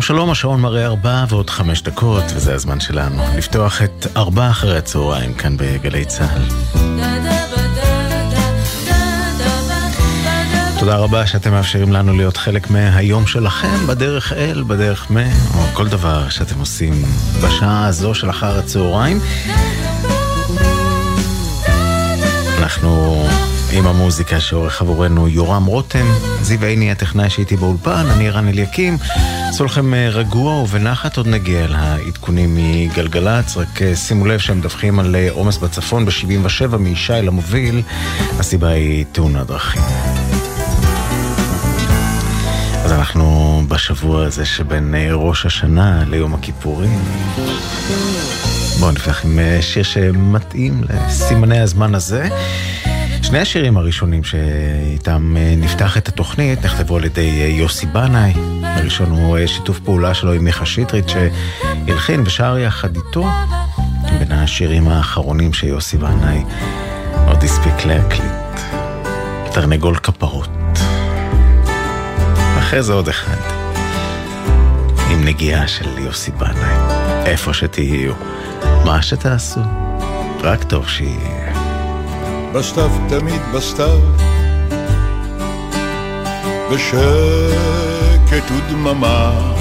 שלום שלום, השעון מראה ארבע ועוד חמש דקות, וזה הזמן שלנו לפתוח את ארבע אחרי הצהריים כאן בגלי צה"ל. תודה רבה שאתם מאפשרים לנו להיות חלק מהיום שלכם, בדרך אל, בדרך מ... או כל דבר שאתם עושים בשעה הזו של אחר הצהריים. אנחנו עם המוזיקה שעורך עבורנו יורם רותם, זיו עיני הטכנאי שהייתי באולפן, אני רן אליקים. עשו לכם אה, רגוע ובנחת, עוד נגיע לעדכונים מגלגלצ, רק אה, שימו לב שהם מדווחים על אה, עומס בצפון ב-77 מישי למוביל, הסיבה היא תאונת דרכים. אז אנחנו בשבוע הזה שבין ראש השנה ליום הכיפורים. בואו נפתח עם שיר שמתאים לסימני הזמן הזה. שני השירים הראשונים שאיתם אה, נפתח את התוכנית נכתבו על ידי אה, יוסי בנאי. הראשון הוא אה, שיתוף פעולה שלו עם מיכה שטרית שהלחין ושר יחד איתו בין השירים האחרונים שיוסי בנאי עוד הספיק להקליט. תרנגול כפרות. אחרי זה עוד אחד. עם נגיעה של יוסי בנאי. איפה שתהיו, מה שתעשו, רק טוב שיהיה. בסתיו תמיד בסתיו, בשקט ודממה,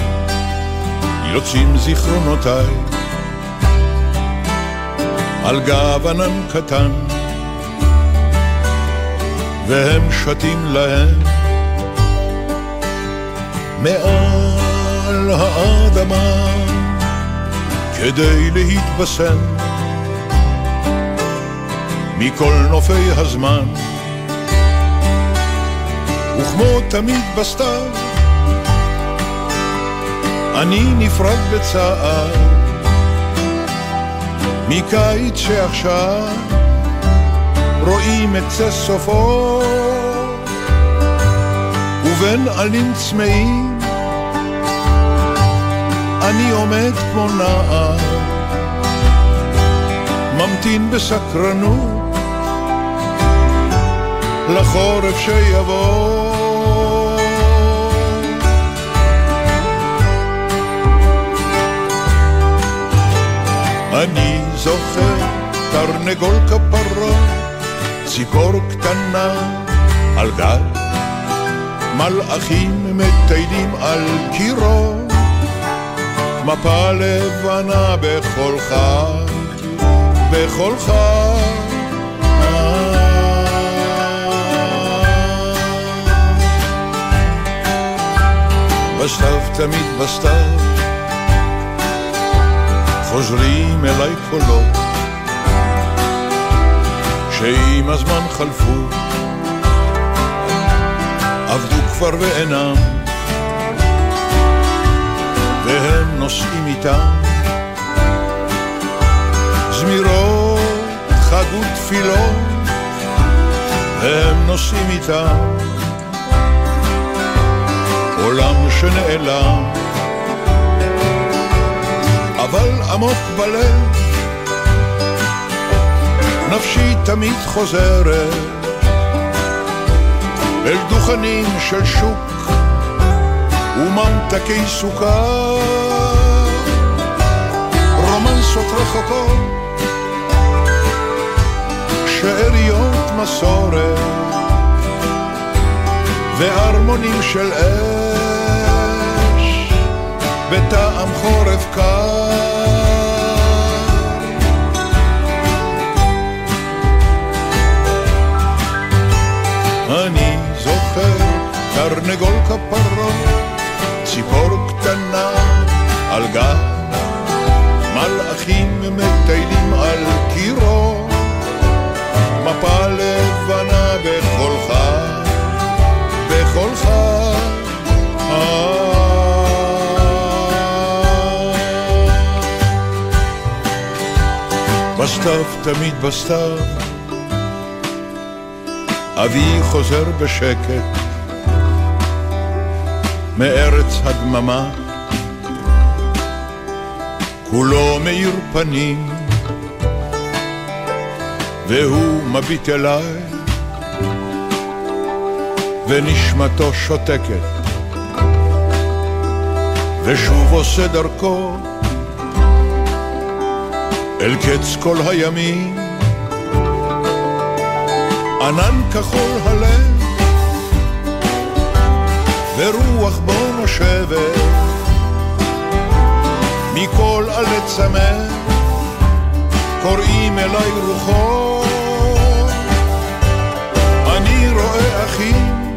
יוצאים זיכרונותיי. על גב ענן קטן, והם שתים להם. מעל האדמה כדי להתבשם מכל נופי הזמן. וכמו תמיד בסתיו, אני נפרד בצער. מקיץ שעכשיו רואים את זה סופו. ובין עלים צמאים אני עומד כמו נער. ממתין בסקרנות לחורף שיבוא. אני זוכר תרנגול כפרות, ציפור קטנה על גל, מלאכים מטיילים על קירו, מפה לבנה בכל חג, בכל חג. בסתיו תמיד בסתיו חוזרים אליי קולות שעם הזמן חלפו עבדו כבר ואינם והם נושאים איתם. זמירות חג ותפילות והם נושאים איתם עולם שנעלם. אבל עמוק בלב, נפשי תמיד חוזרת אל דוכנים של שוק וממתקי סוכר, רומנסות רחוקות, שאריות מסורת והרמונים של אש. בטעם חורף קר. אני זוכר תרנגול כפרות, ציפור קטנה על גב, מלאכים מטיילים על קירו, מפה לבנה בכל חג, בסתיו, תמיד בסתיו. אבי חוזר בשקט מארץ הדממה, כולו מאיר פנים, והוא מביט אליי, ונשמתו שותקת, ושוב עושה דרכו אל קץ כל הימים. ענן כחול הלב, ורוח בו נושבת, מכל עלי צמא, קוראים אליי רוחו. אני רואה אחים,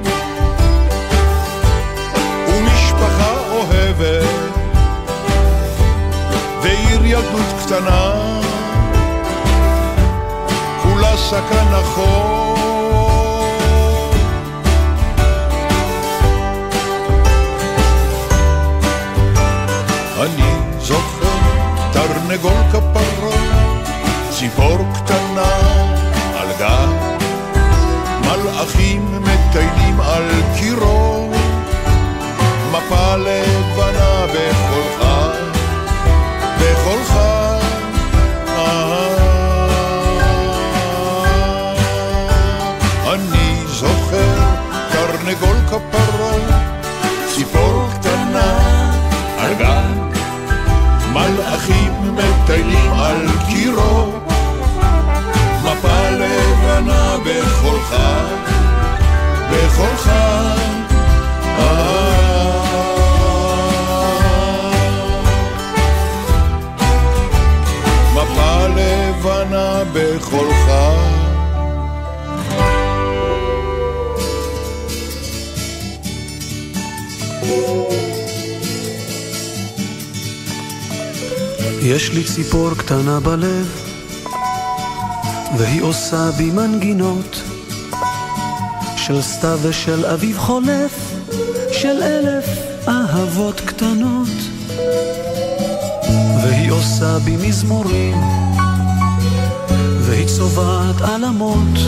ומשפחה אוהבת, ועיר ילדות קטנה, אולי שקע נכון עושה בי מנגינות של סתיו ושל אביב חולף, של אלף אהבות קטנות. והיא עושה בי מזמורים, והיא צובעת עלמות,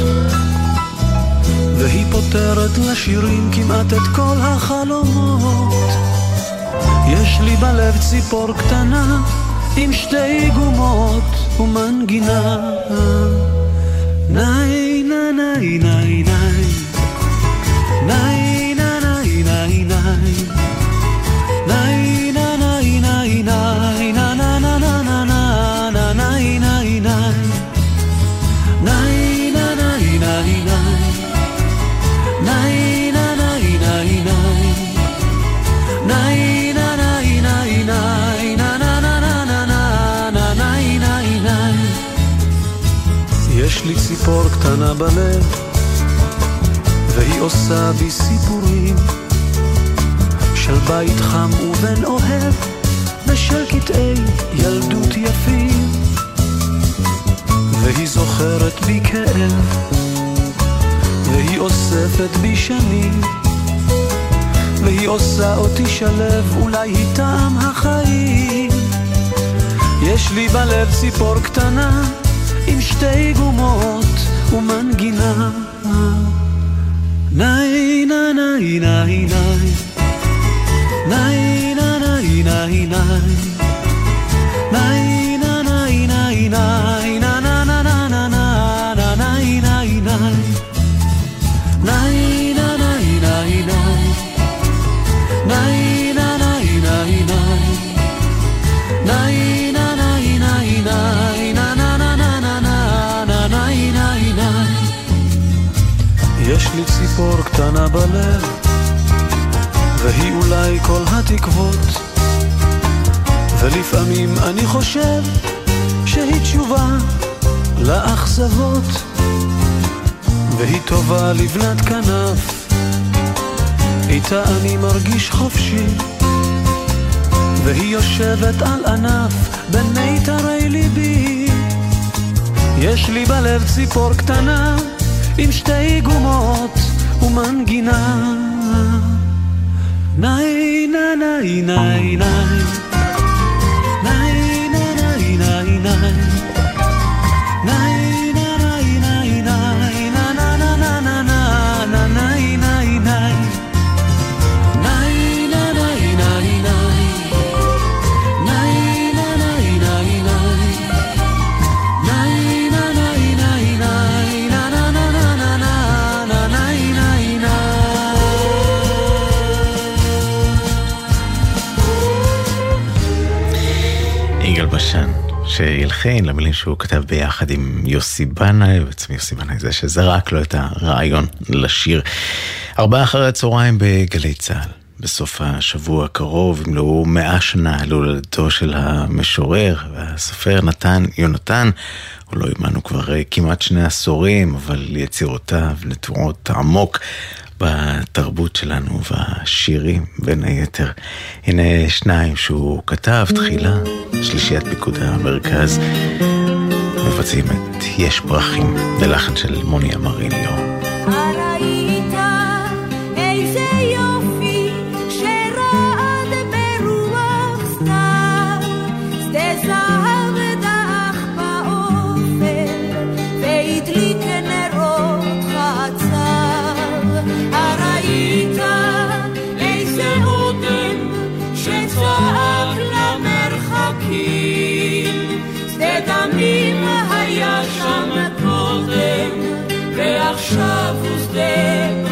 והיא פותרת לשירים כמעט את כל החלומות. יש לי בלב ציפור קטנה עם שתי גומות ומנגינה. ניי ניי ניי ניי ניי בלב והיא עושה בי סיפורים של בית חם ובן אוהב ושל קטעי ילדות יפים והיא זוכרת בי כאב והיא אוספת בי שנים והיא עושה אותי שלב, אולי היא טעם החיים. יש לי בלב ציפור קטנה עם שתי גומות ומנגינה. ניי ניי ניי ניי ניי ניי ניי ניי ניי ציפור קטנה בלב והיא אולי כל התקוות. ולפעמים אני חושב שהיא תשובה לאכזבות והיא טובה לבנת כנף. איתה אני מרגיש חופשי והיא יושבת על ענף בין מיתרי ליבי. יש לי בלב ציפור קטנה עם שתי גומות ומנגינה. ניי ניי ניי ניי שהלחין למילים שהוא כתב ביחד עם יוסי בנאי, בעצם יוסי בנאי זה שזרק לו את הרעיון לשיר. ארבעה אחרי הצהריים בגלי צה"ל. בסוף השבוע הקרוב ימלאו מאה שנה להולדתו של המשורר והסופר נתן יונתן. הוא לא עימנו כבר כמעט שני עשורים, אבל יצירותיו נטועות עמוק בתרבות שלנו, והשירים בין היתר. הנה שניים שהוא כתב תחילה, שלישיית פיקוד המרכז, מבצעים את יש פרחים, ללחן של מוני אמריליו. עכשיו הוא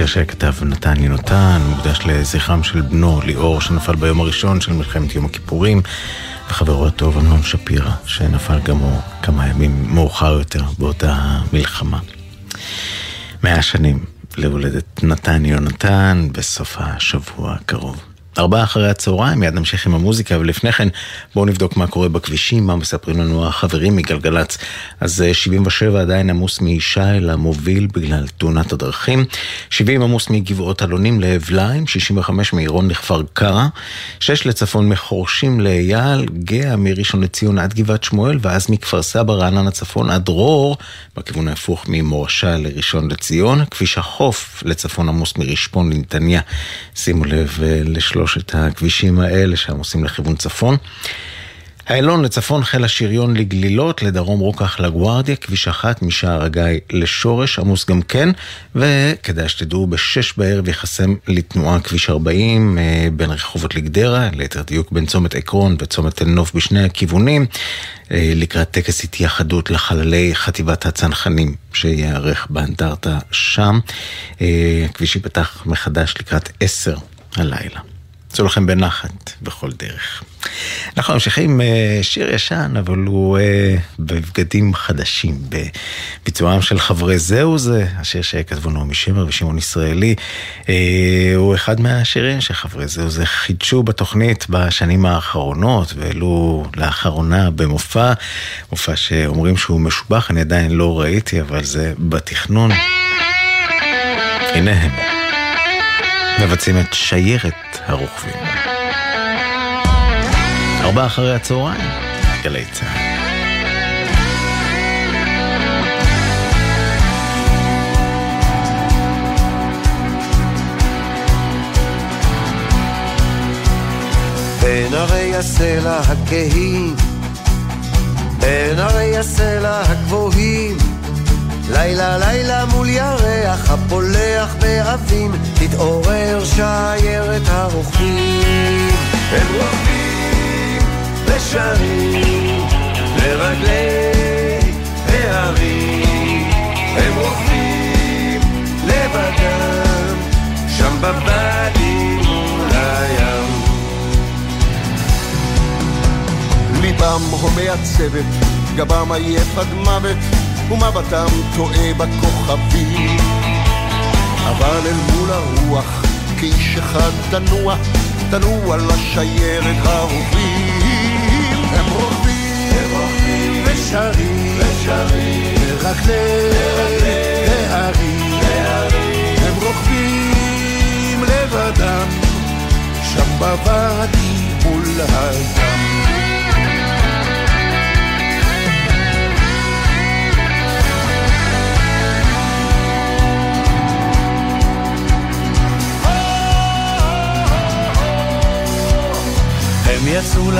שיר שכתב נתן יונתן, מוקדש לזכרם של בנו ליאור שנפל ביום הראשון של מלחמת יום הכיפורים, וחברו הטוב אמנון שפירא, שנפל גם הוא כמה ימים מאוחר יותר באותה מלחמה. מאה שנים להולדת נתן יונתן בסוף השבוע הקרוב. ארבעה אחרי הצהריים, מיד נמשיך עם המוזיקה, ולפני כן בואו נבדוק מה קורה בכבישים, מה מספרים לנו החברים מגלגלצ. אז 77 אה, עדיין עמוס מישי למוביל בגלל תאונת הדרכים, 70 עמוס מגבעות אלונים לאבליים, 65 מעירון לכפר קרא, 6 לצפון מחורשים לאייל, גאה מראשון לציון עד גבעת שמואל, ואז מכפר סבא רעננה צפון עד דרור, בכיוון ההפוך ממורשה לראשון לציון, כביש החוף לצפון עמוס מרשפון לנתניה. שימו לב אה, לשלוש... שלושת הכבישים האלה שעמוסים לכיוון צפון. איילון לצפון חיל השריון לגלילות, לדרום רוקח לגוארדיה, כביש אחת משער הגיא לשורש, עמוס גם כן, וכדאי שתדעו, בשש בערב ייחסם לתנועה כביש 40 אה, בין רחובות לגדרה, ליתר דיוק בין צומת עקרון וצומת תל נוף בשני הכיוונים, אה, לקראת טקס התייחדות לחללי חטיבת הצנחנים שייערך באנדרטה שם. אה, הכביש ייפתח מחדש לקראת עשר הלילה. יצאו לכם בנחת בכל דרך. אנחנו ממשיכים אה, שיר ישן, אבל הוא אה, בבגדים חדשים, בביצועם של חברי זהו זה, השיר שכתבו נעמי שמר ושמעון ישראלי, אה, הוא אחד מהשירים שחברי זהו זה חידשו בתוכנית בשנים האחרונות, והעלו לאחרונה במופע, מופע שאומרים שהוא משובח, אני עדיין לא ראיתי, אבל זה בתכנון. הנה הם. מבצעים את שיירת הרוכבים. ארבע אחרי הצהריים, גלי צהר. בין הרי הסלע הכהים, בין הרי הסלע הגבוהים לילה לילה מול ירח הפולח באבים תתעורר שיירת הרוכבים הם רוכבים ושרים לרגלי ההרים הם רוכבים לבדם שם בבדים מול הים. ליבם הומי הצוות גבם עייף עד מוות ומבטם טועה בכוכבים. אבל אל מול הרוח, כאיש אחד תנוע, תנוע לשיירת הרוכבים. הם רוכבים ושרים, ושרים, מרגלי ההרים. הם רוכבים לבדם, שם בוואדי מול הים.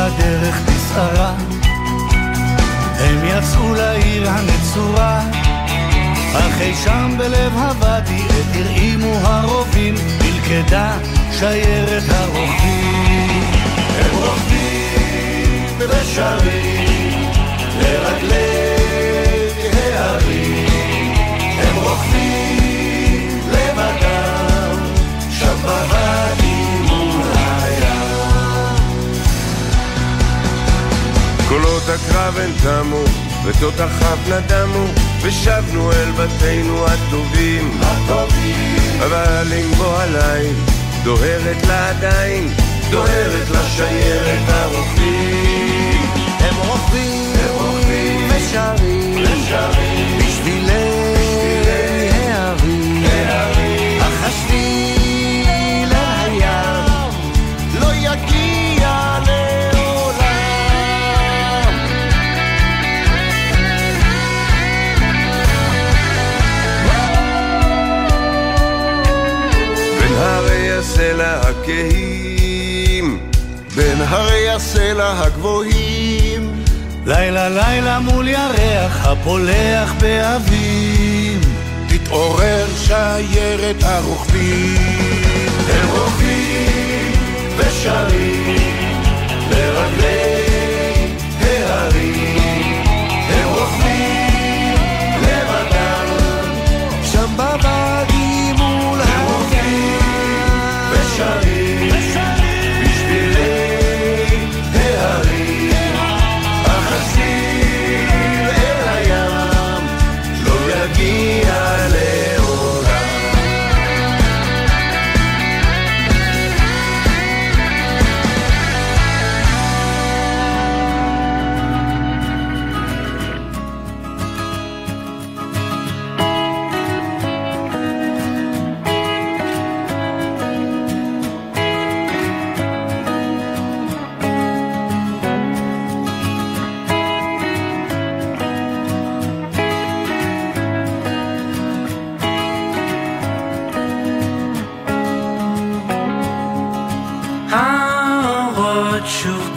לדרך בסערה, הם יצאו לעיר הנצורה, אך אי שם בלב הוואדי עת הרעימו הרובים, מלכדה שיירת הרוכבים. הם רוכבים ושרים לרגלי קולות הקרב הן תמו, ותותחיו נדמו, ושבנו אל בתינו הטובים. הטובים. אבל עם בוא הליל, דוהרת לה עדיין, דוהרת לשיירת הרוכבים. הם רוכבים, הם רוכבים, ושרים, ושרים, בשבילי הסלע הכהים, בין הרי הסלע הגבוהים. לילה לילה מול ירח הפולח באביב. תתעורר שיירת הרוכבים. הם רוכבים ושרים לרגלי ההרים. הם רוכבים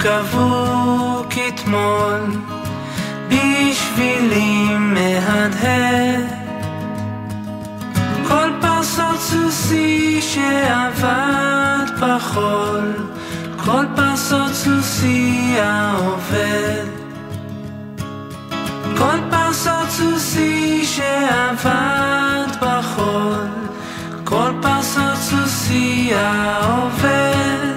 לבד אתמול בשבילי מהדהד. כל פרסות סוסי שעבד בחול כל פרסות סוסי העובד. כל פרסות סוסי שעבד בחול כל פרסות סוסי העובד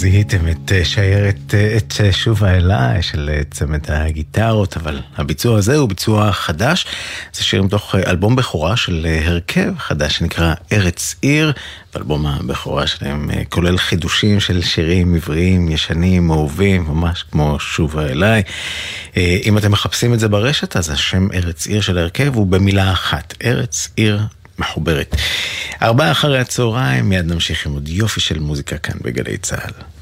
שזיהיתם את אה, שיירת אה, את אה, שובה אליי של צמד הגיטרות, אבל הביצוע הזה הוא ביצוע חדש. זה שיר מתוך אלבום בכורה של הרכב חדש שנקרא ארץ עיר, ואלבום הבכורה שלהם כולל חידושים של שירים עבריים ישנים, אהובים, ממש כמו שובה אליי. אם אתם מחפשים את זה ברשת, אז השם ארץ עיר של הרכב הוא במילה אחת, ארץ עיר מחוברת. ארבעה אחרי הצהריים, מיד נמשיך עם עוד יופי של מוזיקה כאן בגלי צה"ל.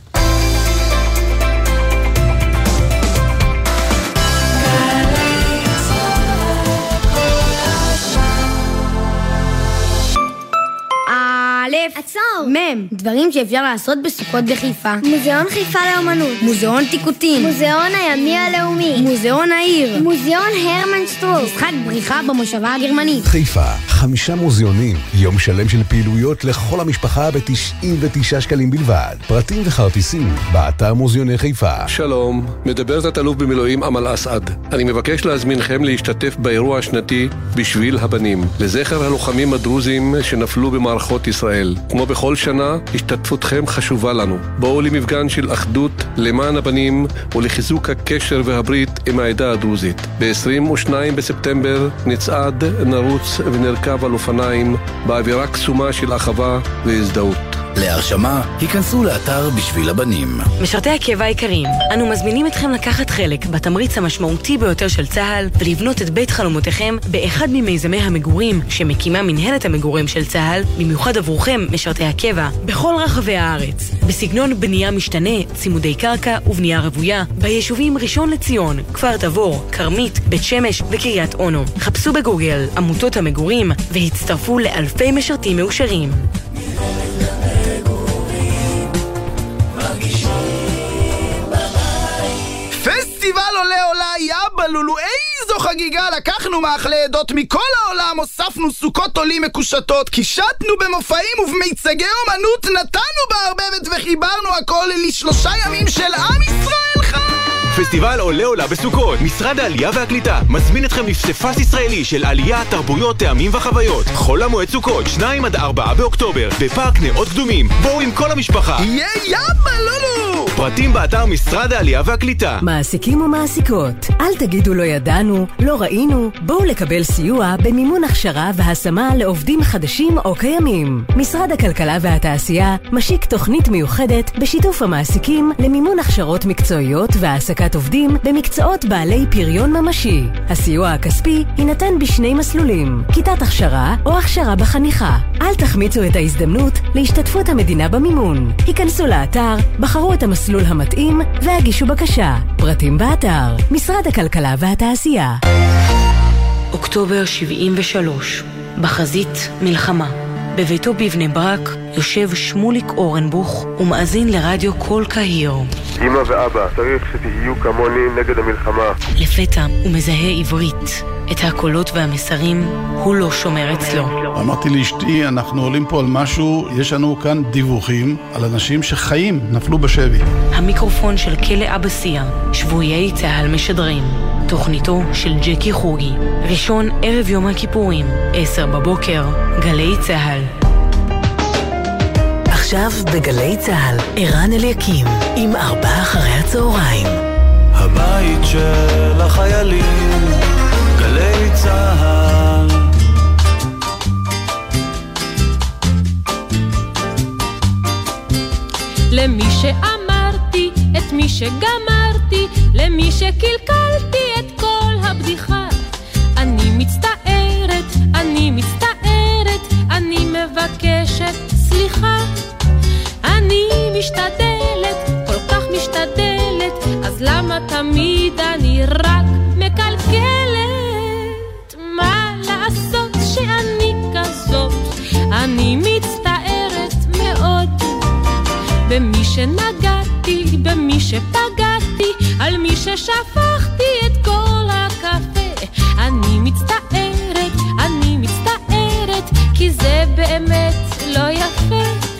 עצור! מ' דברים שאפשר לעשות בסוכות בחיפה. מוזיאון חיפה לאומנות. מוזיאון טיקוטין. מוזיאון הימי הלאומי. מוזיאון העיר. מוזיאון הרמן שטרוק. משחק בריחה במושבה הגרמנית. חיפה, חמישה מוזיאונים, יום שלם של פעילויות לכל המשפחה ב-99 שקלים בלבד. פרטים וכרטיסים, באתר מוזיאוני חיפה. שלום, מדבר תת-אלוף במילואים אמל אסעד. אני מבקש להזמינכם להשתתף באירוע השנתי בשביל הבנים, לזכר הלוחמים הדרוזים שנפלו במערכות ישראל. כמו בכל שנה, השתתפותכם חשובה לנו. בואו למפגן של אחדות למען הבנים ולחיזוק הקשר והברית עם העדה הדרוזית. ב-22 בספטמבר נצעד, נרוץ ונרכב על אופניים באווירה קסומה של אחווה והזדהות. להרשמה, היכנסו לאתר בשביל הבנים. משרתי הקבע היקרים, אנו מזמינים אתכם לקחת חלק בתמריץ המשמעותי ביותר של צה"ל ולבנות את בית חלומותיכם באחד ממיזמי המגורים שמקימה מנהלת המגורים של צה"ל, במיוחד עבורכם, משרתי הקבע, בכל רחבי הארץ. בסגנון בנייה משתנה, צימודי קרקע ובנייה רוויה, ביישובים ראשון לציון, כפר תבור, כרמית, בית שמש וקריית אונו. חפשו בגוגל עמותות המגורים והצטרפו לאלפי משרתים מאושרים. עולה יאבא לולו איזו חגיגה לקחנו מאכלי עדות מכל העולם הוספנו סוכות עולים מקושטות קישטנו במופעים ובמיצגי אומנות נתנו בערבבת וחיברנו הכל לשלושה ימים של עם ישראל חי פסטיבל עולה עולה בסוכות. משרד העלייה והקליטה מזמין אתכם לפסיפס ישראלי של עלייה, תרבויות, טעמים וחוויות. חול המועד סוכות, 2 עד 4 באוקטובר בפארק נאות קדומים. בואו עם כל המשפחה. יהיה יאבא לולו פרטים באתר משרד העלייה והקליטה. מעסיקים ומעסיקות, אל תגידו לא ידענו, לא ראינו, בואו לקבל סיוע במימון הכשרה והשמה לעובדים חדשים או קיימים. משרד הכלכלה והתעשייה משיק תוכנית מיוחדת בשיתוף המעסיקים למימון הכשרות מקצועיות והעסקת עובדים במקצועות בעלי פריון ממשי. הסיוע הכספי יינתן בשני מסלולים, כיתת הכשרה או הכשרה בחניכה. אל תחמיצו את ההזדמנות להשתתפות המדינה במימון. היכנסו לאתר, בחרו את המסלול המתאים והגישו בקשה. פרטים באתר, משרד הכלכלה והתעשייה. אוקטובר 73, בחזית מלחמה. בביתו בבני ברק יושב שמוליק אורנבוך ומאזין לרדיו כל קהיר. אמא ואבא, צריך שתהיו כמוני נגד המלחמה. לפתע הוא מזהה עברית. את הקולות והמסרים הוא לא שומר אצלו. אמרתי לאשתי, אנחנו עולים פה על משהו, יש לנו כאן דיווחים על אנשים שחיים, נפלו בשבי. המיקרופון של כלא אבסיה, שבויי צה"ל משדרים. תוכניתו של ג'קי חוגי, ראשון ערב יום הכיפורים, עשר בבוקר, גלי צה"ל. עכשיו בגלי צה"ל, ערן אליקים, עם ארבעה אחרי הצהריים. הבית של החיילים, שאמרתי, את מי שגמרתי, למי שקלקלתי את כל הבדיחה. אני מצטערת, אני מצטערת, אני מבקשת סליחה. אני משתדלת, כל כך משתדלת, אז למה תמיד אני רק שנגעתי, במי שפגעתי, על מי ששפכתי את כל הקפה. אני מצטערת, אני מצטערת, כי זה באמת לא יפה.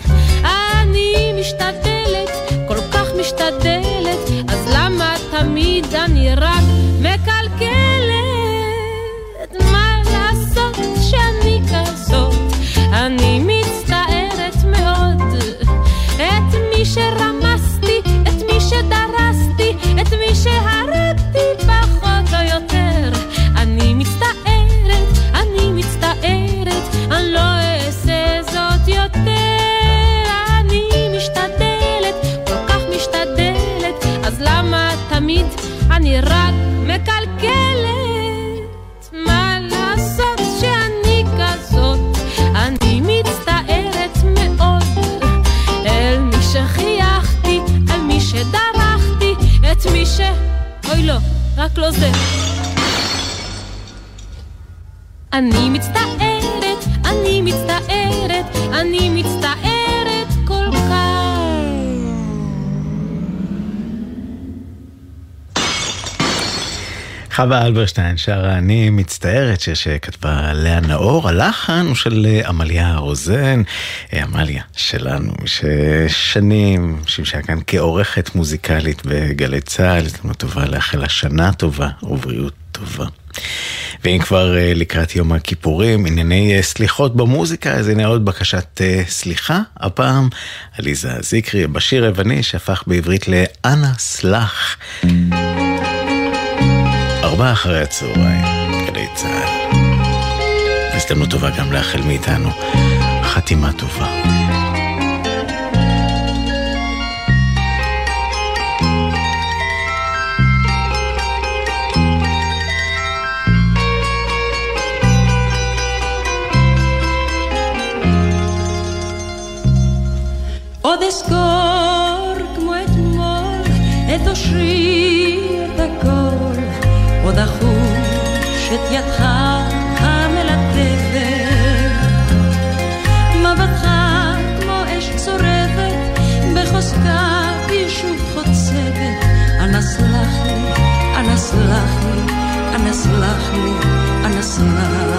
חווה אלברשטיין שרה אני מצטערת שכתבה אה, לאה נאור, הלחן הוא של אה, עמליה רוזן, אה, עמליה שלנו, ששנים שימשה כאן כעורכת מוזיקלית בגלי צה"ל, הזדמנות טובה לאחל לה שנה טובה ובריאות טובה. ואם כבר לקראת יום הכיפורים, ענייני סליחות במוזיקה, אז הנה עוד בקשת סליחה, הפעם עליזה זיקרי בשיר היווני שהפך בעברית לאנה סלח. ארבע אחרי הצהריים, גלי צה"ל. הזדמנות טובה גם לאחל מאיתנו חתימה טובה. Oh, this girl. שאת ידך המלטפת, מבטך כמו אש צורבת, בחוזקה היא שוב חוצבת. אנא סלח לי, אנא סלח לי, אנא סלח לי, אנא סלח לי.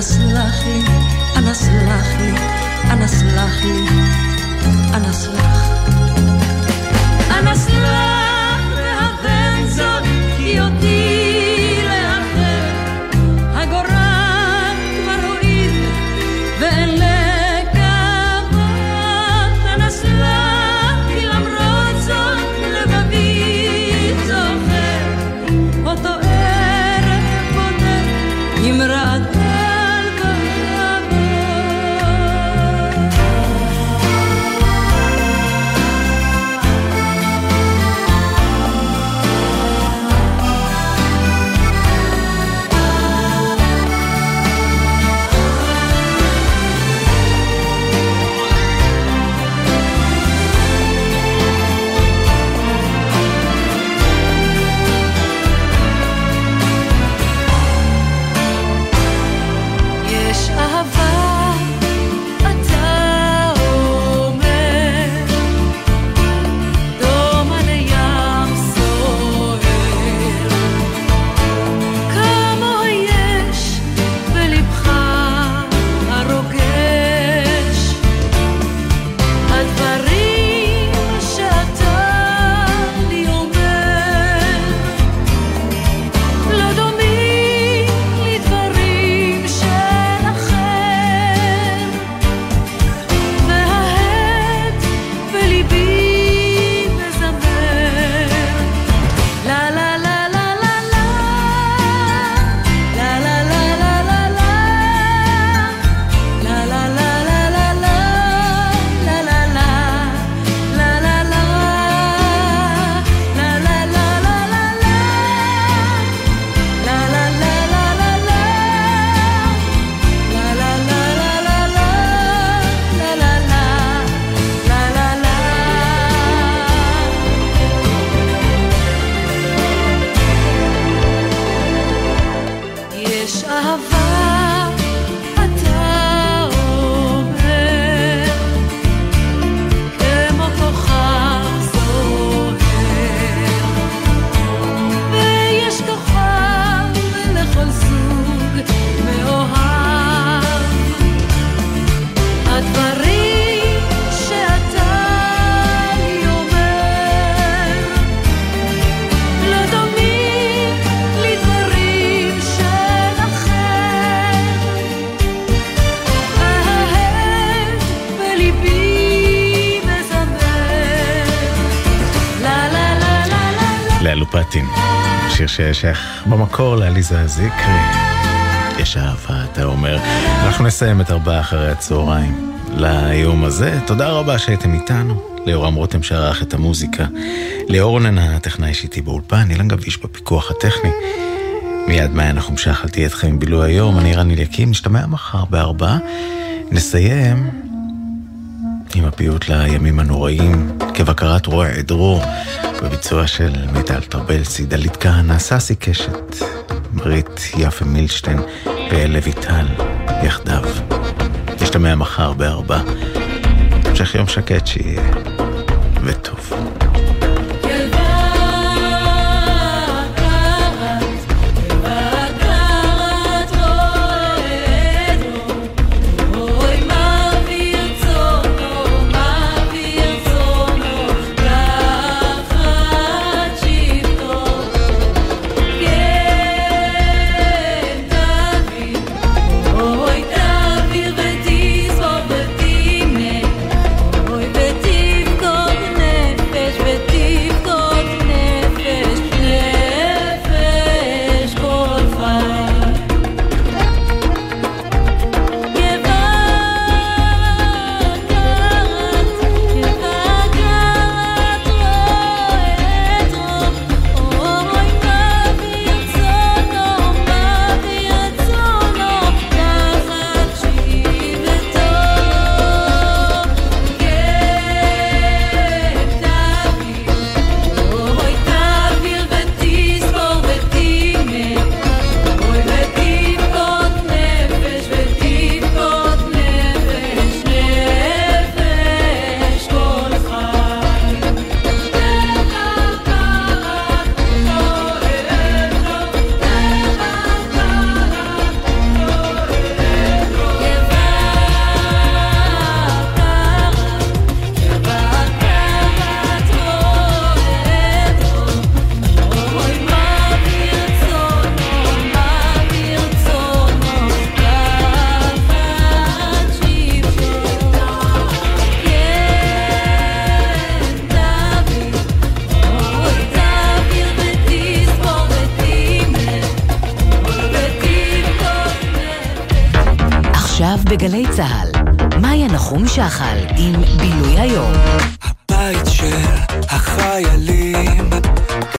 אנא סלח לי, אנא סלח לי, אנא סלח לי ששייך במקור לעליזה זיקרי. יש אהבה, אתה אומר. אנחנו נסיים את ארבעה אחרי הצהריים ליום הזה. תודה רבה שהייתם איתנו. ליאורם רותם שערך את המוזיקה. לאורנן הטכנאי שאיתי באולפן, אילן גביש בפיקוח הטכני. מיד החומשה אל תהיה אתכם בילוי היום, אני רן אליקים, נשתמע מחר בארבעה. נסיים עם הפיוט לימים הנוראים, כבקרת רוע עדרו, בביצוע של מיטל טרבלסי, דלית כהנא, ססי קשת, ברית יפה מילשטיין ולויטל יחדיו. נשתמע מחר בארבע. המשך יום שקט שיהיה, וטוב.